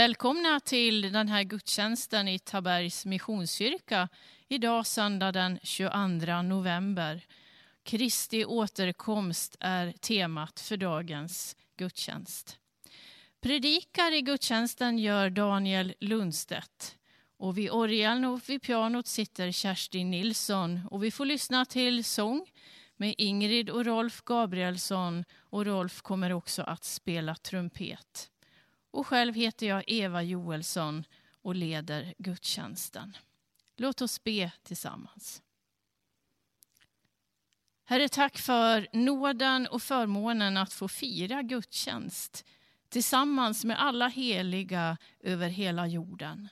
Välkomna till den här gudstjänsten i Tabergs Missionskyrka idag söndag den 22 november. Kristi återkomst är temat för dagens gudstjänst. Predikar i gudstjänsten gör Daniel Lundstedt. Och vid orgeln och vid pianot sitter Kerstin Nilsson och vi får lyssna till sång med Ingrid och Rolf Gabrielsson och Rolf kommer också att spela trumpet. Och själv heter jag Eva Joelsson och leder gudstjänsten. Låt oss be tillsammans. Herre, tack för nåden och förmånen att få fira gudstjänst tillsammans med alla heliga över hela jorden.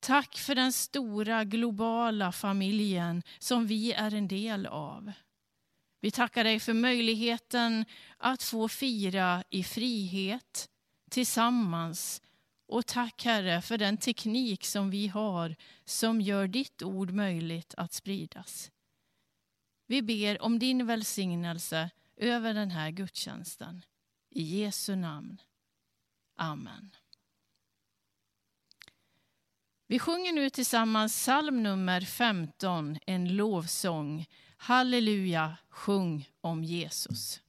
Tack för den stora globala familjen som vi är en del av. Vi tackar dig för möjligheten att få fira i frihet tillsammans. Och tack Herre för den teknik som vi har som gör ditt ord möjligt att spridas. Vi ber om din välsignelse över den här gudstjänsten. I Jesu namn. Amen. Vi sjunger nu tillsammans psalm nummer 15, en lovsång. Halleluja, sjung om Jesus.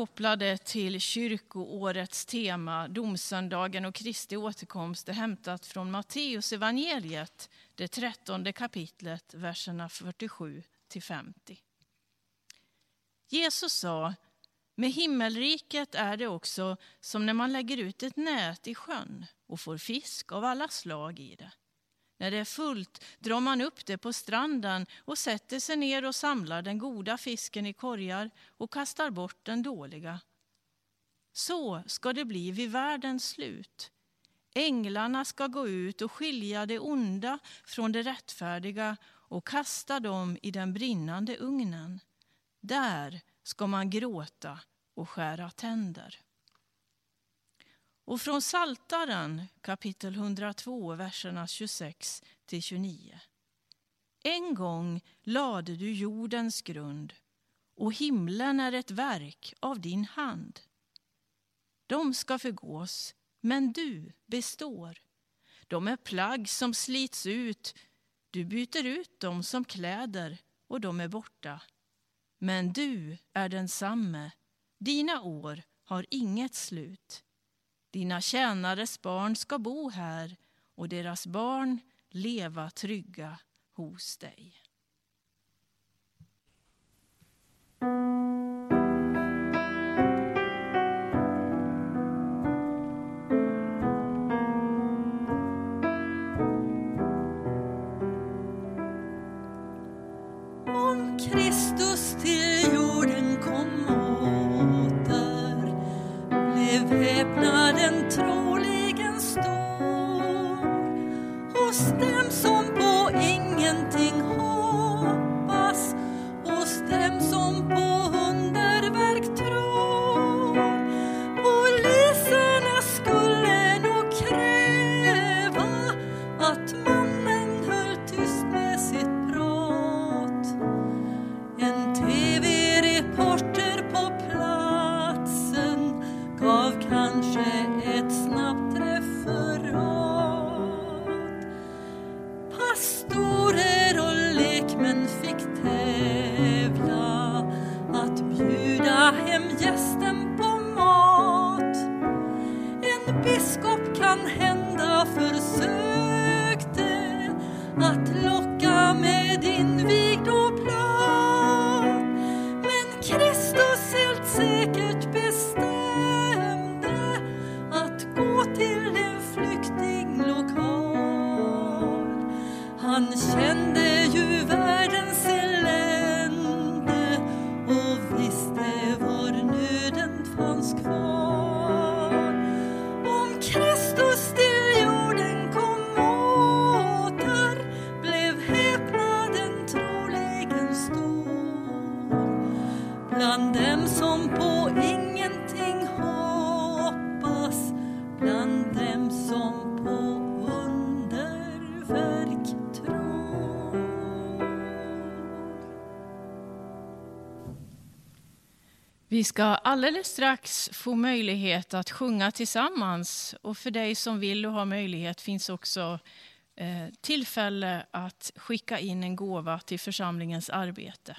Kopplade till kyrkoårets tema, domsöndagen och Kristi återkomst, är hämtat från Matteus evangeliet, det trettonde kapitlet, verserna 47 till 50. Jesus sa, med himmelriket är det också som när man lägger ut ett nät i sjön och får fisk av alla slag i det. När det är fullt drar man upp det på stranden och sätter sig ner och samlar den goda fisken i korgar och kastar bort den dåliga. Så ska det bli vid världens slut. Änglarna ska gå ut och skilja det onda från det rättfärdiga och kasta dem i den brinnande ugnen. Där ska man gråta och skära tänder. Och från Saltaren kapitel 102, verserna 26 till 29. En gång lade du jordens grund och himlen är ett verk av din hand. De ska förgås, men du består. De är plagg som slits ut. Du byter ut dem som kläder och de är borta. Men du är densamme. Dina år har inget slut. Dina tjänares barn ska bo här och deras barn leva trygga hos dig. att locka med din Vi ska alldeles strax få möjlighet att sjunga tillsammans. Och för dig som vill och har möjlighet finns också eh, tillfälle att skicka in en gåva till församlingens arbete.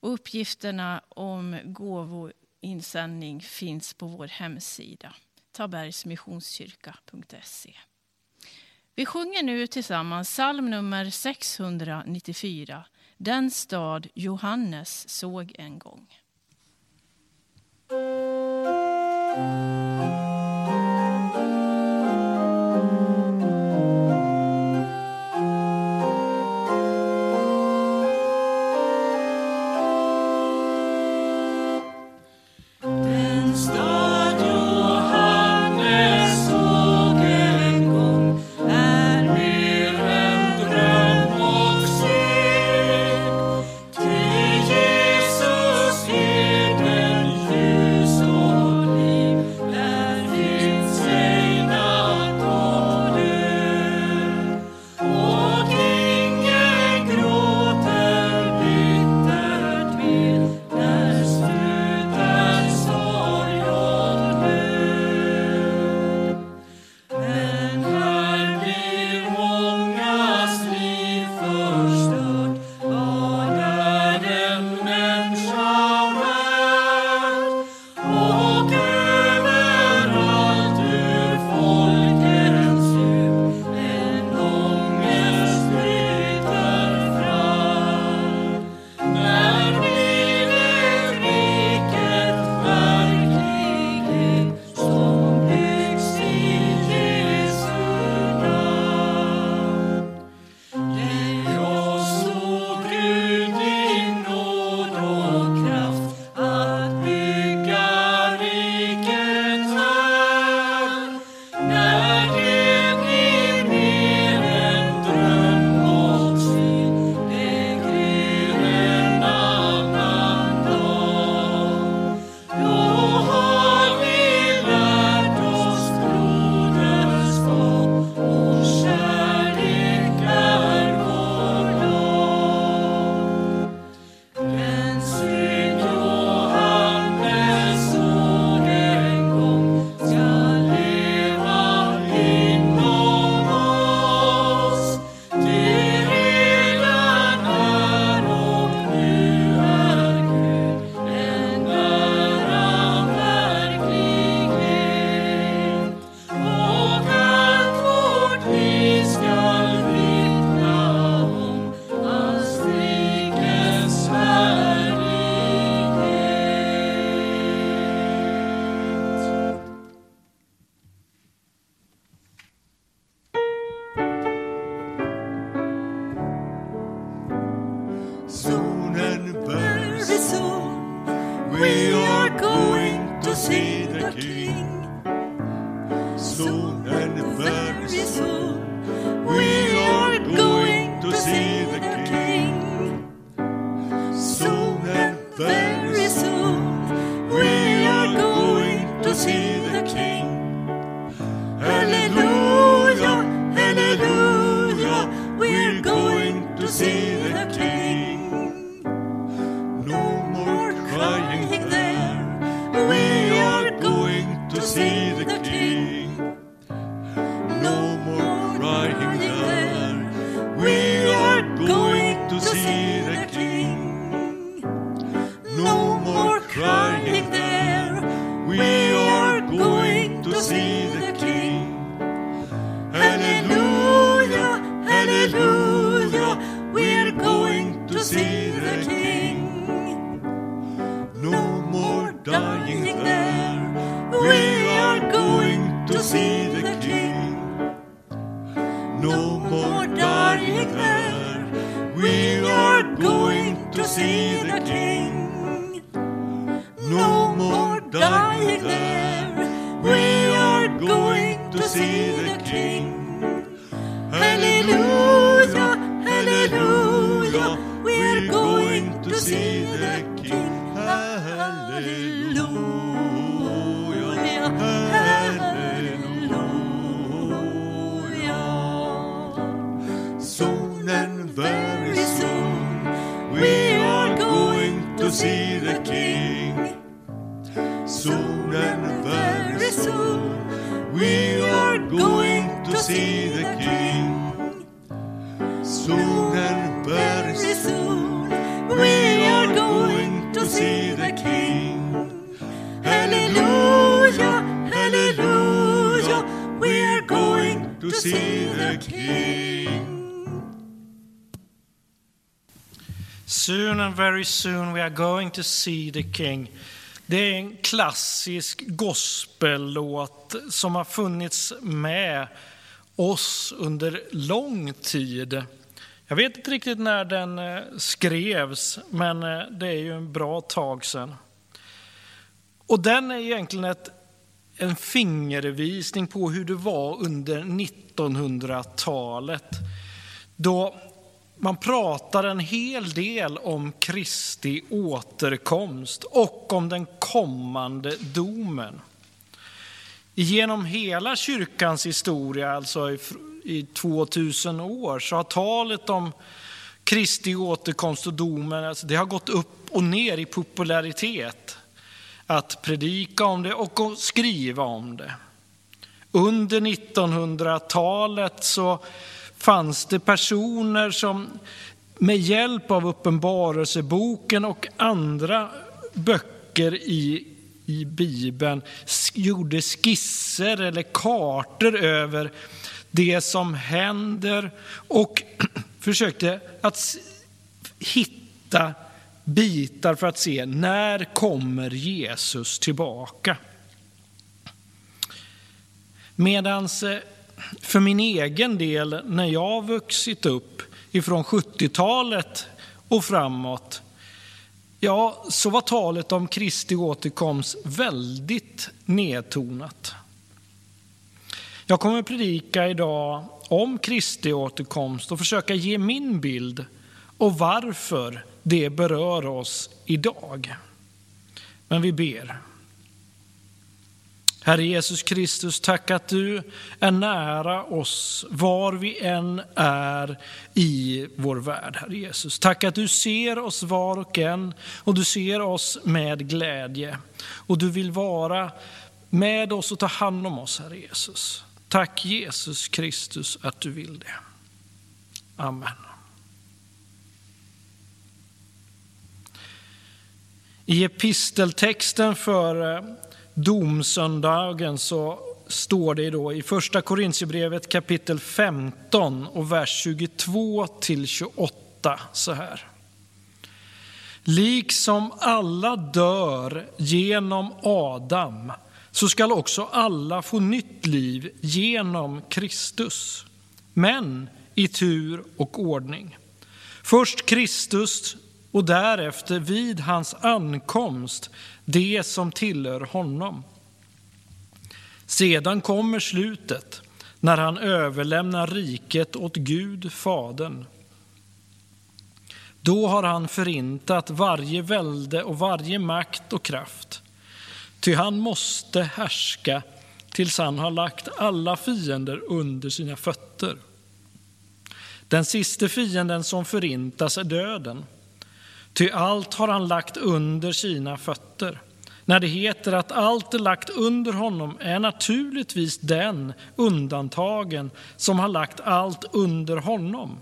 Och uppgifterna om gåvoinsändning finns på vår hemsida tabergsmissionskyrka.se. Vi sjunger nu tillsammans psalm nummer 694, Den stad Johannes såg en gång. Música we are going to see the King. Soon and very soon we are going to see the King. Hallelujah, hallelujah, we are going to see the King. Soon and very soon we are going to see the King. Det är en klassisk gospellåt som har funnits med oss under lång tid. Jag vet inte riktigt när den eh, skrevs, men eh, det är ju en bra tag sedan. Och den är egentligen ett, en fingervisning på hur det var under 1900-talet. Då man pratar en hel del om Kristi återkomst och om den kommande domen. Genom hela kyrkans historia, alltså i, 2000 år, så har talet om Kristi återkomst och domen, alltså det har gått upp och ner i popularitet. Att predika om det och att skriva om det. Under 1900-talet så fanns det personer som med hjälp av Uppenbarelseboken och andra böcker i, i Bibeln gjorde skisser eller kartor över det som händer och försökte att hitta bitar för att se när kommer Jesus tillbaka. Medans eh, för min egen del, när jag vuxit upp ifrån 70-talet och framåt, ja, så var talet om Kristi återkomst väldigt nedtonat. Jag kommer predika idag om Kristi återkomst och försöka ge min bild och varför det berör oss idag. Men vi ber. Herre Jesus Kristus, tack att du är nära oss var vi än är i vår värld, Herre Jesus. Tack att du ser oss var och en och du ser oss med glädje. Och du vill vara med oss och ta hand om oss, Herre Jesus. Tack Jesus Kristus att du vill det. Amen. I episteltexten för eh, domsöndagen så står det då i första Korintierbrevet kapitel 15 och vers 22 till 28 så här. Liksom alla dör genom Adam så skall också alla få nytt liv genom Kristus. Men i tur och ordning. Först Kristus, och därefter vid hans ankomst det som tillhör honom. Sedan kommer slutet när han överlämnar riket åt Gud, Fadern. Då har han förintat varje välde och varje makt och kraft. Ty han måste härska tills han har lagt alla fiender under sina fötter. Den sista fienden som förintas är döden. Ty allt har han lagt under sina fötter. När det heter att allt är lagt under honom är naturligtvis den undantagen som har lagt allt under honom.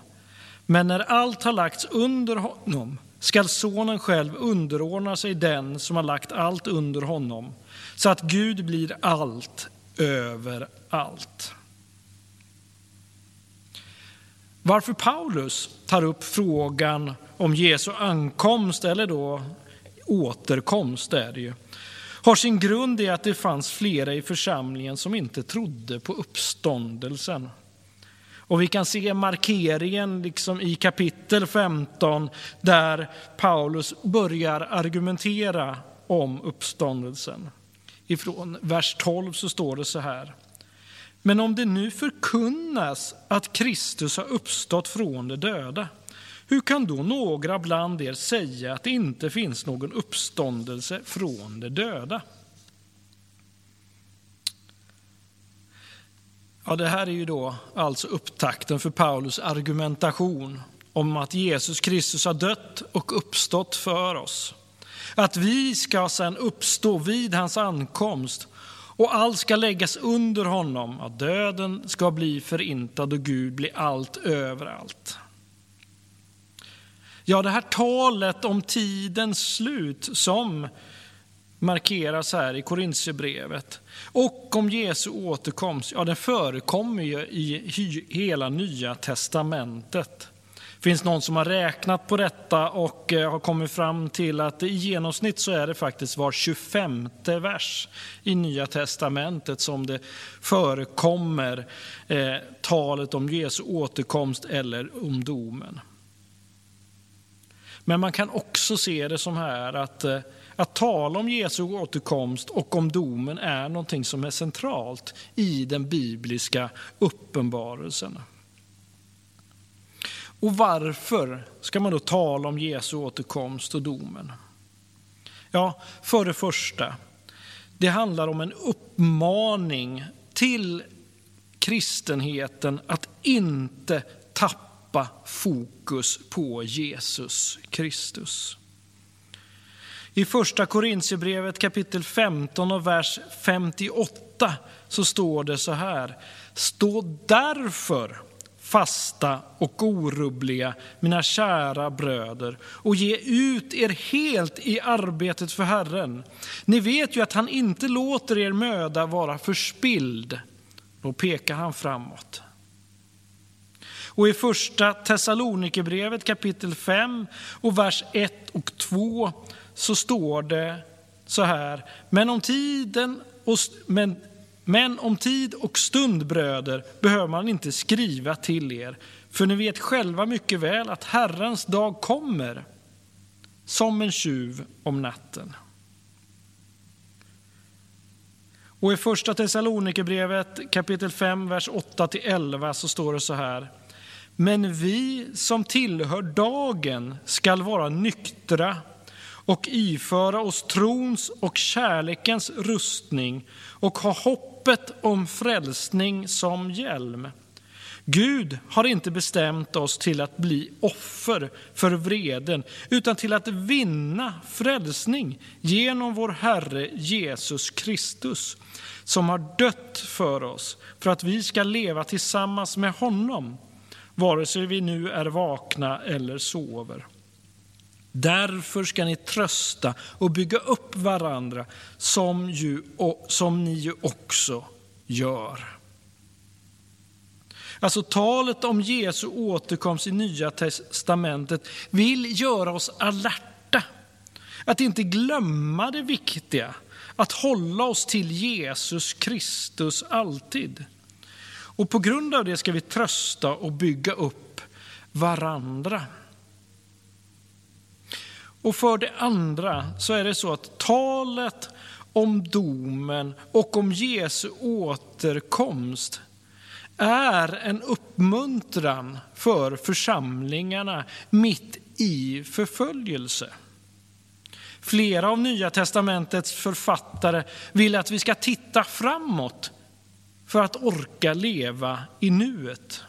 Men när allt har lagts under honom skall sonen själv underordna sig den som har lagt allt under honom, så att Gud blir allt över allt. Varför Paulus tar upp frågan om Jesu ankomst, eller då återkomst är det ju, har sin grund i att det fanns flera i församlingen som inte trodde på uppståndelsen. Och vi kan se markeringen liksom i kapitel 15 där Paulus börjar argumentera om uppståndelsen. Ifrån vers 12 så står det så här. Men om det nu förkunnas att Kristus har uppstått från de döda, hur kan då några bland er säga att det inte finns någon uppståndelse från de döda? Ja, det här är ju då alltså upptakten för Paulus argumentation om att Jesus Kristus har dött och uppstått för oss. Att vi ska sedan uppstå vid hans ankomst och allt ska läggas under honom, att döden ska bli förintad och Gud blir allt överallt. Ja, det här talet om tidens slut som markeras här i Korintierbrevet och om Jesu återkomst, ja, den förekommer ju i hela Nya testamentet. Det finns någon som har räknat på detta och eh, har kommit fram till att i genomsnitt så är det faktiskt var 25 vers i Nya testamentet som det förekommer eh, talet om Jesu återkomst eller om domen. Men man kan också se det som här att, eh, att tala om Jesu återkomst och om domen är någonting som är centralt i den bibliska uppenbarelsen. Och varför ska man då tala om Jesu återkomst och domen? Ja, för det första, det handlar om en uppmaning till kristenheten att inte tappa fokus på Jesus Kristus. I första Korintierbrevet kapitel 15 och vers 58 så står det så här. Stå därför fasta och orubbliga, mina kära bröder, och ge ut er helt i arbetet för Herren. Ni vet ju att han inte låter er möda vara förspild. Då pekar han framåt. Och i första Thessalonikerbrevet kapitel 5 och vers 1 och 2 så står det så här, men om tiden och, men men om tid och stund, bröder, behöver man inte skriva till er, för ni vet själva mycket väl att Herrens dag kommer som en tjuv om natten. Och i första Thessalonikerbrevet kapitel 5, vers 8-11 så står det så här. Men vi som tillhör dagen skall vara nyktra och iföra oss trons och kärlekens rustning och ha hoppet om frälsning som hjälm. Gud har inte bestämt oss till att bli offer för vreden utan till att vinna frälsning genom vår Herre Jesus Kristus som har dött för oss för att vi ska leva tillsammans med honom vare sig vi nu är vakna eller sover. Därför ska ni trösta och bygga upp varandra som, ju, som ni ju också gör. Alltså talet om Jesu återkomst i Nya testamentet vill göra oss alerta. Att inte glömma det viktiga, att hålla oss till Jesus Kristus alltid. Och på grund av det ska vi trösta och bygga upp varandra. Och för det andra så är det så att talet om domen och om Jesu återkomst är en uppmuntran för församlingarna mitt i förföljelse. Flera av Nya testamentets författare vill att vi ska titta framåt för att orka leva i nuet.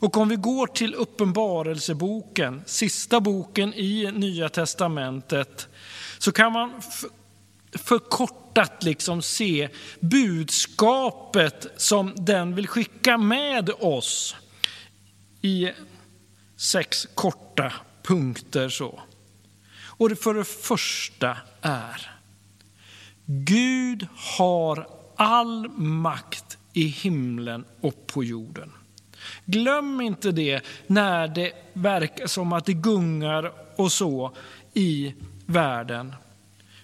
Och om vi går till Uppenbarelseboken, sista boken i Nya testamentet, så kan man förkortat liksom se budskapet som den vill skicka med oss i sex korta punkter. så. Och det för det första är Gud har all makt i himlen och på jorden. Glöm inte det när det verkar som att det gungar och så i världen.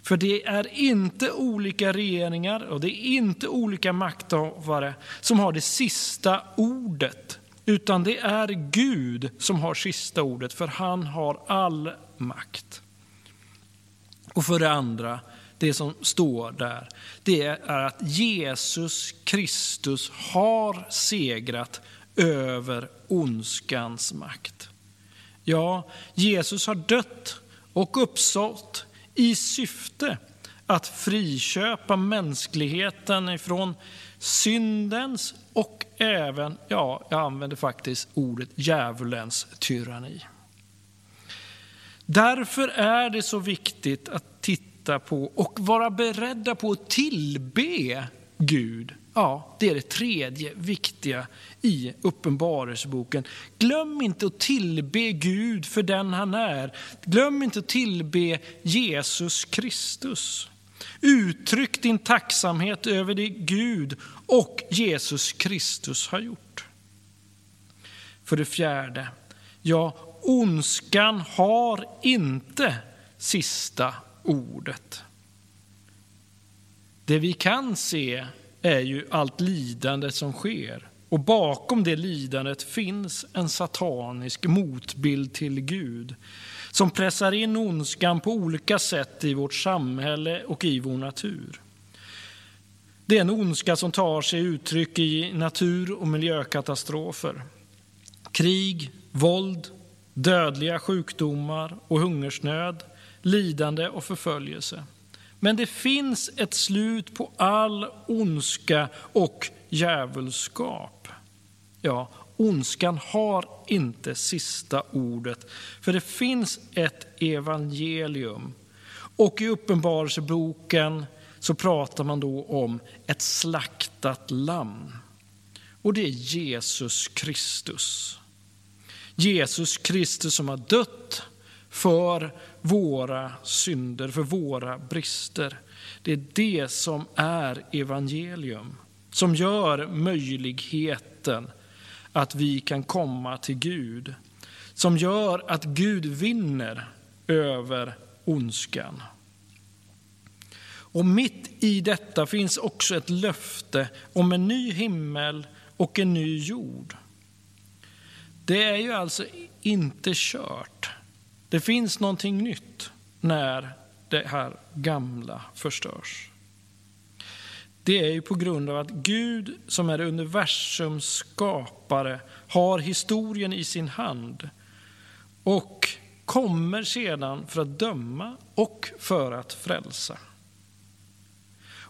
För det är inte olika regeringar och det är inte olika makthavare som har det sista ordet. Utan det är Gud som har sista ordet, för han har all makt. Och för det andra, det som står där, det är att Jesus Kristus har segrat över ondskans makt. Ja, Jesus har dött och uppstått i syfte att friköpa mänskligheten ifrån syndens och även, ja, jag använder faktiskt ordet djävulens tyranni. Därför är det så viktigt att titta på och vara beredda på att tillbe Gud. Ja, det är det tredje viktiga i Uppenbarelseboken. Glöm inte att tillbe Gud för den han är. Glöm inte att tillbe Jesus Kristus. Uttryck din tacksamhet över det Gud och Jesus Kristus har gjort. För det fjärde, ja, ondskan har inte sista ordet. Det vi kan se är ju allt lidande som sker. Och bakom det lidandet finns en satanisk motbild till Gud som pressar in ondskan på olika sätt i vårt samhälle och i vår natur. Det är en ondska som tar sig uttryck i natur och miljökatastrofer. Krig, våld, dödliga sjukdomar och hungersnöd, lidande och förföljelse. Men det finns ett slut på all ondska och djävulskap. Ja, ondskan har inte sista ordet, för det finns ett evangelium. Och i Uppenbarelseboken så pratar man då om ett slaktat lamm. Och det är Jesus Kristus. Jesus Kristus som har dött för våra synder, för våra brister. Det är det som är evangelium, som gör möjligheten att vi kan komma till Gud. Som gör att Gud vinner över ondskan. Och mitt i detta finns också ett löfte om en ny himmel och en ny jord. Det är ju alltså inte kört. Det finns någonting nytt när det här gamla förstörs. Det är ju på grund av att Gud som är universums skapare har historien i sin hand och kommer sedan för att döma och för att frälsa.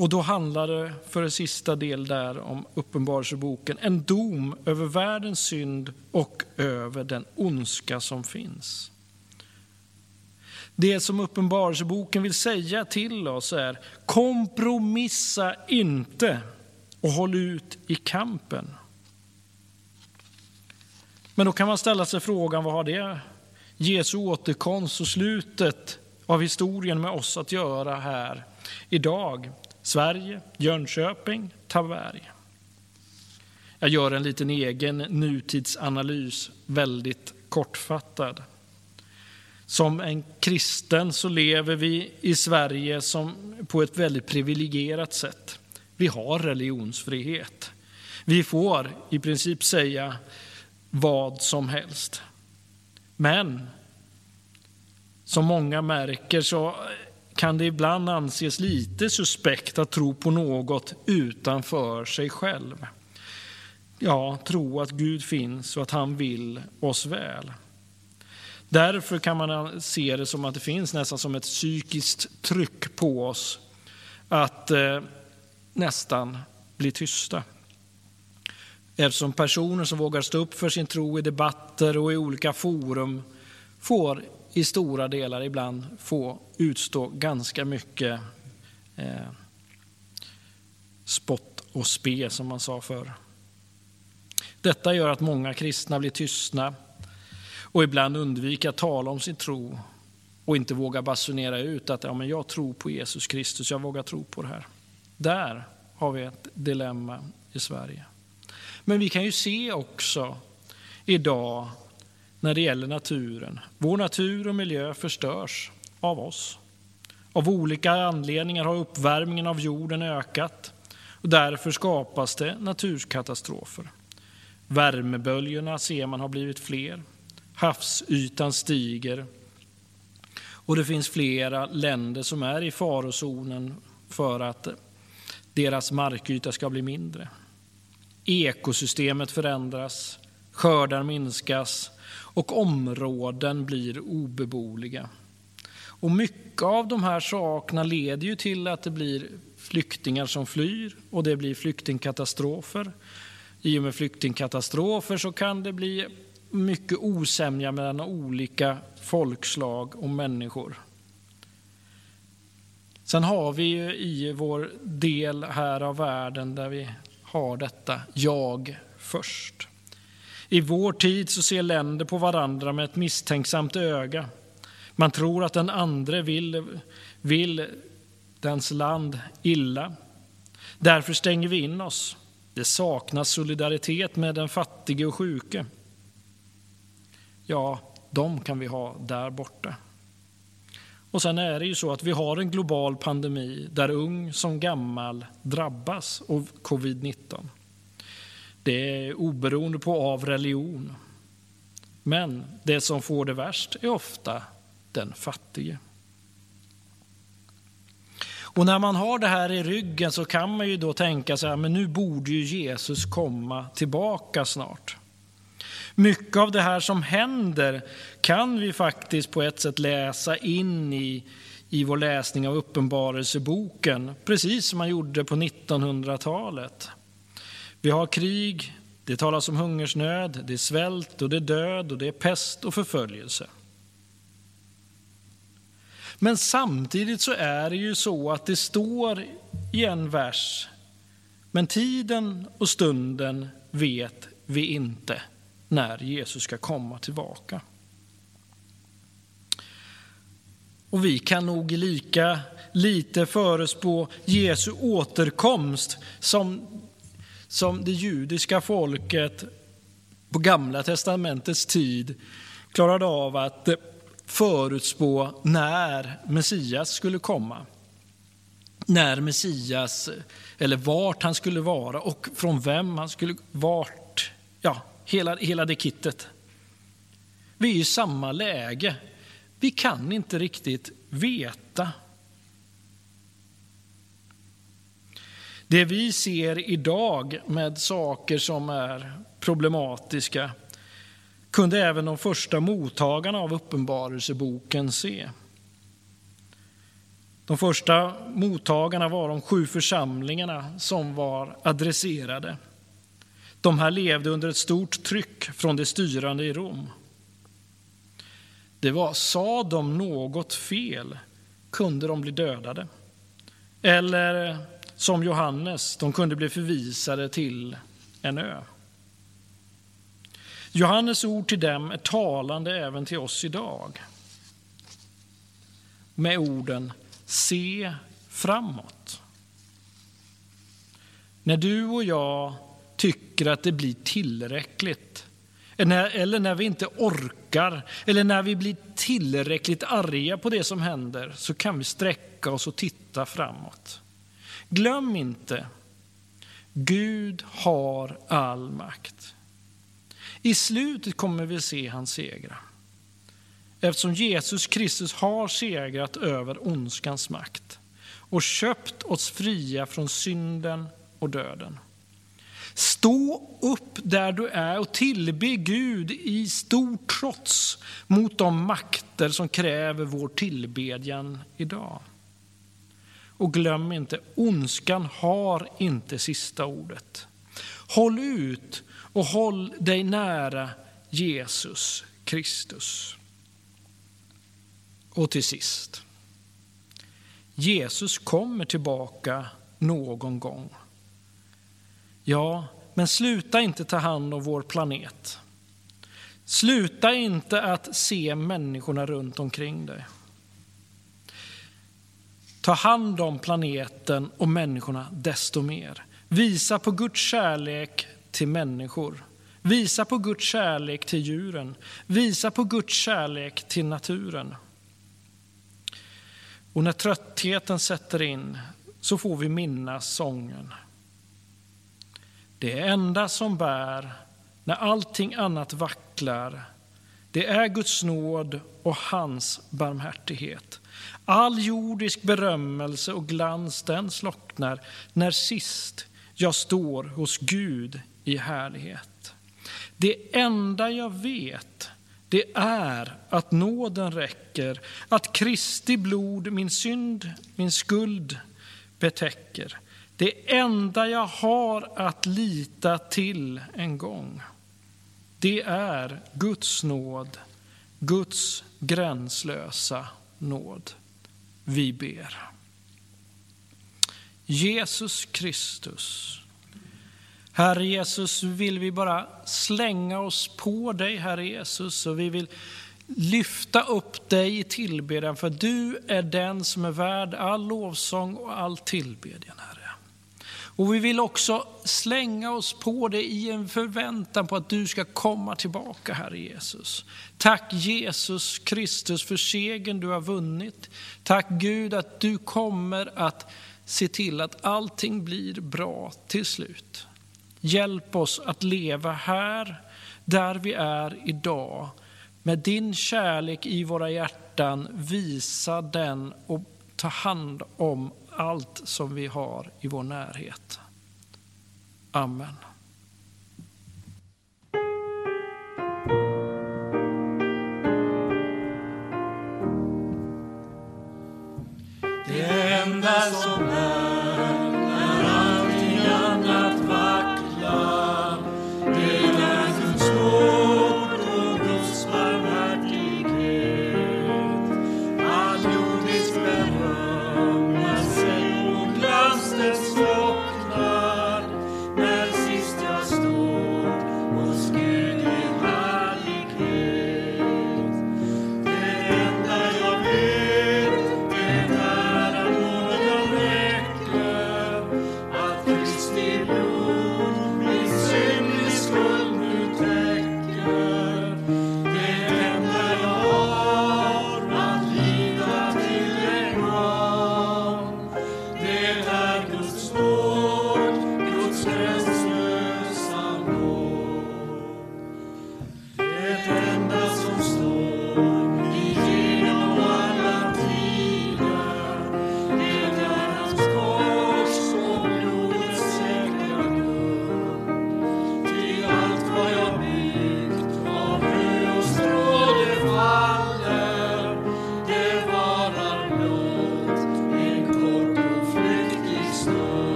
Och då handlar det för det sista del där om Uppenbarelseboken, en dom över världens synd och över den ondska som finns. Det som Uppenbarelseboken vill säga till oss är kompromissa inte och håll ut i kampen. Men då kan man ställa sig frågan, vad har det Jesu återkomst och slutet av historien med oss att göra här idag? Sverige, Jönköping, Taberg. Jag gör en liten egen nutidsanalys, väldigt kortfattad. Som en kristen så lever vi i Sverige som på ett väldigt privilegierat sätt. Vi har religionsfrihet. Vi får i princip säga vad som helst. Men som många märker så kan det ibland anses lite suspekt att tro på något utanför sig själv. Ja, tro att Gud finns och att han vill oss väl. Därför kan man se det som att det finns nästan som ett psykiskt tryck på oss att eh, nästan bli tysta. Eftersom personer som vågar stå upp för sin tro i debatter och i olika forum får i stora delar ibland få utstå ganska mycket eh, spott och spe, som man sa förr. Detta gör att många kristna blir tystna och ibland undviker att tala om sin tro och inte våga basunera ut att ja, men jag tror på Jesus Kristus, jag vågar tro på det här. Där har vi ett dilemma i Sverige. Men vi kan ju se också idag när det gäller naturen. Vår natur och miljö förstörs av oss. Av olika anledningar har uppvärmningen av jorden ökat och därför skapas det naturkatastrofer. Värmeböljorna ser man har blivit fler. Havsytan stiger och det finns flera länder som är i farozonen för att deras markyta ska bli mindre. Ekosystemet förändras, skördar minskas och områden blir obeboeliga. Och mycket av de här sakerna leder ju till att det blir flyktingar som flyr och det blir flyktingkatastrofer. I och med flyktingkatastrofer så kan det bli mycket osämja mellan olika folkslag och människor. Sen har vi ju i vår del här av världen där vi har detta jag först. I vår tid så ser länder på varandra med ett misstänksamt öga. Man tror att den andre vill, vill dens land illa. Därför stänger vi in oss. Det saknas solidaritet med den fattige och sjuke. Ja, de kan vi ha där borta. Och sen är det ju så att vi har en global pandemi där ung som gammal drabbas av covid-19. Det är oberoende på av religion. Men det som får det värst är ofta den fattige. Och när man har det här i ryggen så kan man ju då tänka sig att nu borde ju Jesus komma tillbaka snart. Mycket av det här som händer kan vi faktiskt på ett sätt läsa in i, i vår läsning av Uppenbarelseboken, precis som man gjorde på 1900-talet. Vi har krig, det talas om hungersnöd, det är svält och det är död och det är pest och förföljelse. Men samtidigt så är det ju så att det står i en vers, men tiden och stunden vet vi inte när Jesus ska komma tillbaka. Och vi kan nog lika lite förespå Jesu återkomst som, som det judiska folket på Gamla testamentets tid klarade av att förutspå när Messias skulle komma. När Messias, eller vart han skulle vara och från vem han skulle, vart, ja, hela, hela det kittet. Vi är i samma läge. Vi kan inte riktigt veta. Det vi ser idag med saker som är problematiska kunde även de första mottagarna av Uppenbarelseboken se. De första mottagarna var de sju församlingarna som var adresserade. De här levde under ett stort tryck från de styrande i Rom. Det var, sa de något fel kunde de bli dödade. Eller som Johannes, de kunde bli förvisade till en ö. Johannes ord till dem är talande även till oss idag. Med orden se framåt. När du och jag tycker att det blir tillräckligt. Eller när vi inte orkar, eller när vi blir tillräckligt arga på det som händer, så kan vi sträcka oss och titta framåt. Glöm inte, Gud har all makt. I slutet kommer vi se hans segra. eftersom Jesus Kristus har segrat över ondskans makt och köpt oss fria från synden och döden. Stå upp där du är och tillbe Gud i stor trots mot de makter som kräver vår tillbedjan idag. Och glöm inte, ondskan har inte sista ordet. Håll ut och håll dig nära Jesus Kristus. Och till sist, Jesus kommer tillbaka någon gång. Ja, men sluta inte ta hand om vår planet. Sluta inte att se människorna runt omkring dig. Ta hand om planeten och människorna desto mer. Visa på Guds kärlek till människor. Visa på Guds kärlek till djuren. Visa på Guds kärlek till naturen. Och när tröttheten sätter in så får vi minnas sången. Det enda som bär när allting annat vacklar, det är Guds nåd och hans barmhärtighet. All jordisk berömmelse och glans den slocknar när sist jag står hos Gud i härlighet. Det enda jag vet, det är att nåden räcker, att Kristi blod min synd, min skuld betäcker. Det enda jag har att lita till en gång, det är Guds nåd, Guds gränslösa nåd. Vi ber. Jesus Kristus, Herre Jesus, vill vi bara slänga oss på dig, Herre Jesus, och vi vill lyfta upp dig i tillbedjan, för du är den som är värd all lovsång och all tillbedjan, Herre. Och vi vill också slänga oss på det i en förväntan på att du ska komma tillbaka, Herre Jesus. Tack Jesus Kristus för segern du har vunnit. Tack Gud att du kommer att se till att allting blir bra till slut. Hjälp oss att leva här, där vi är idag. Med din kärlek i våra hjärtan, visa den och ta hand om allt som vi har i vår närhet. Amen.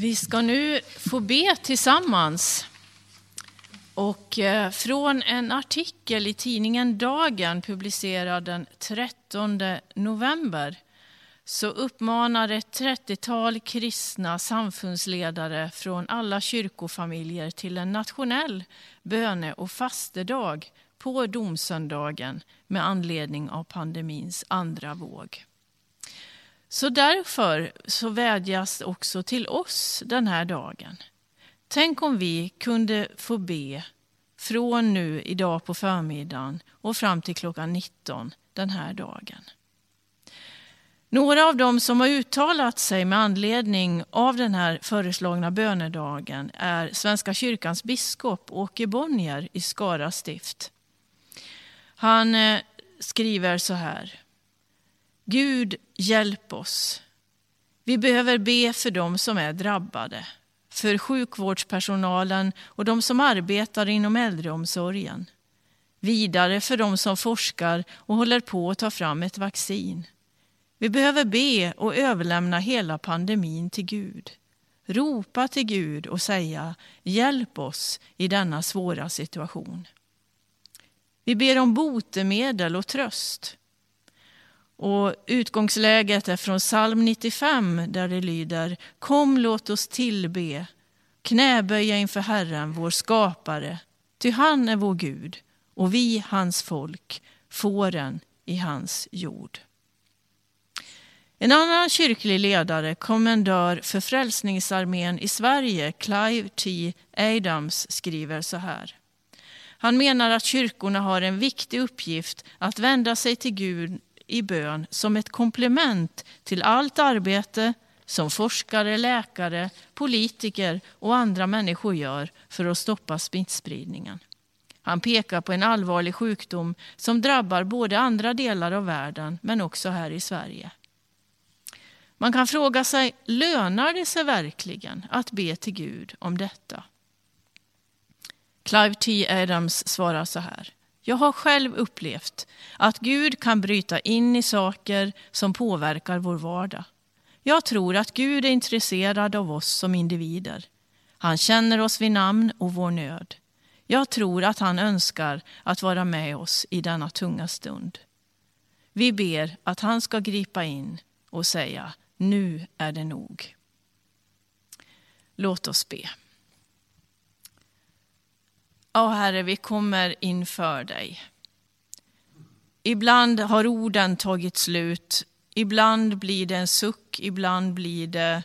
Vi ska nu få be tillsammans. Och eh, från en artikel i tidningen Dagen publicerad den 13 november så uppmanar ett 30-tal kristna samfundsledare från alla kyrkofamiljer till en nationell böne och fastedag på domsöndagen med anledning av pandemins andra våg. Så därför så vädjas också till oss den här dagen. Tänk om vi kunde få be från nu idag på förmiddagen och fram till klockan 19 den här dagen. Några av dem som har uttalat sig med anledning av den här föreslagna bönedagen är Svenska kyrkans biskop Åke Bonnier i Skara stift. Han eh, skriver så här. Gud, hjälp oss. Vi behöver be för dem som är drabbade, för sjukvårdspersonalen och de som arbetar inom äldreomsorgen. Vidare för dem som forskar och håller på att ta fram ett vaccin. Vi behöver be och överlämna hela pandemin till Gud. Ropa till Gud och säga hjälp oss i denna svåra situation. Vi ber om botemedel och tröst. Och utgångsläget är från psalm 95 där det lyder Kom låt oss tillbe, knäböja inför Herren, vår skapare, ty han är vår Gud och vi hans folk, fåren i hans jord. En annan kyrklig ledare, kommendör för Frälsningsarmén i Sverige, Clive T. Adams, skriver så här. Han menar att kyrkorna har en viktig uppgift att vända sig till Gud i bön som ett komplement till allt arbete som forskare, läkare, politiker och andra människor gör för att stoppa smittspridningen. Han pekar på en allvarlig sjukdom som drabbar både andra delar av världen men också här i Sverige. Man kan fråga sig, lönar det sig verkligen att be till Gud om detta? Clive T. Adams svarar så här. Jag har själv upplevt att Gud kan bryta in i saker som påverkar vår vardag. Jag tror att Gud är intresserad av oss som individer. Han känner oss vid namn och vår nöd. Jag tror att han önskar att vara med oss i denna tunga stund. Vi ber att han ska gripa in och säga nu är det nog. Låt oss be. Ja, Herre, vi kommer inför dig. Ibland har orden tagit slut. Ibland blir det en suck, ibland blir det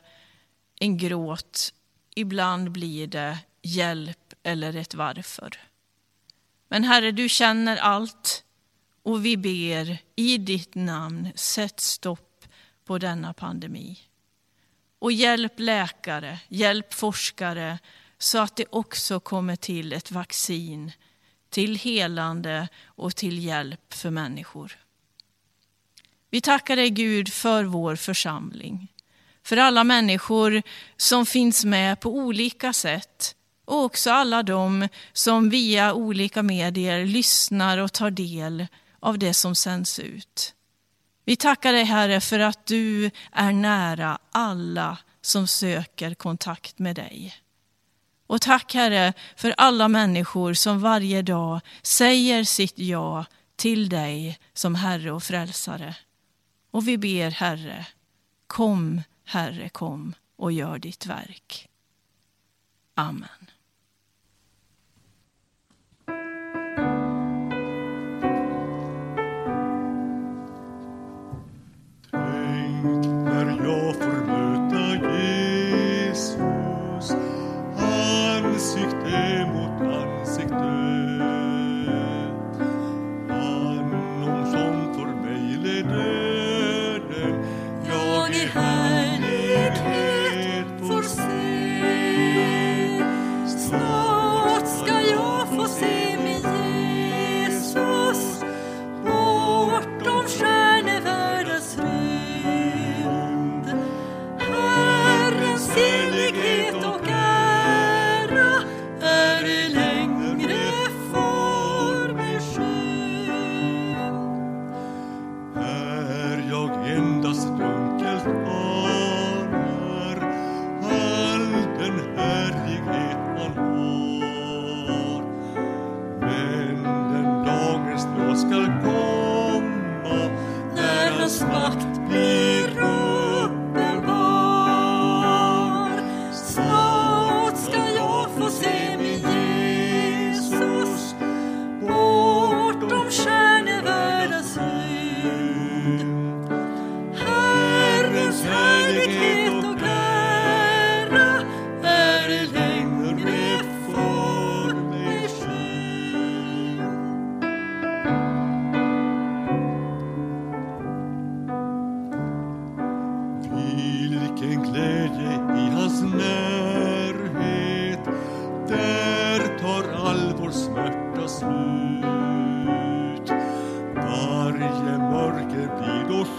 en gråt. Ibland blir det hjälp eller ett varför. Men Herre, du känner allt och vi ber i ditt namn, sätt stopp på denna pandemi. Och hjälp läkare, hjälp forskare, så att det också kommer till ett vaccin till helande och till hjälp för människor. Vi tackar dig Gud för vår församling, för alla människor som finns med på olika sätt och också alla de som via olika medier lyssnar och tar del av det som sänds ut. Vi tackar dig Herre för att du är nära alla som söker kontakt med dig. Och tack Herre för alla människor som varje dag säger sitt ja till dig som Herre och Frälsare. Och vi ber Herre, kom Herre, kom och gör ditt verk. Amen. Ansikte mot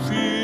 blir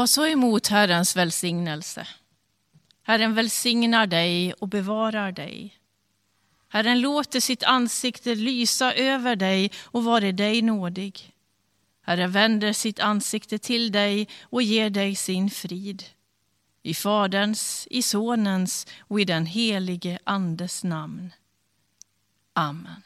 Ta så emot Herrens välsignelse. Herren välsignar dig och bevarar dig. Herren låter sitt ansikte lysa över dig och vare dig nådig. Herren vänder sitt ansikte till dig och ger dig sin frid. I Faderns, i Sonens och i den helige Andes namn. Amen.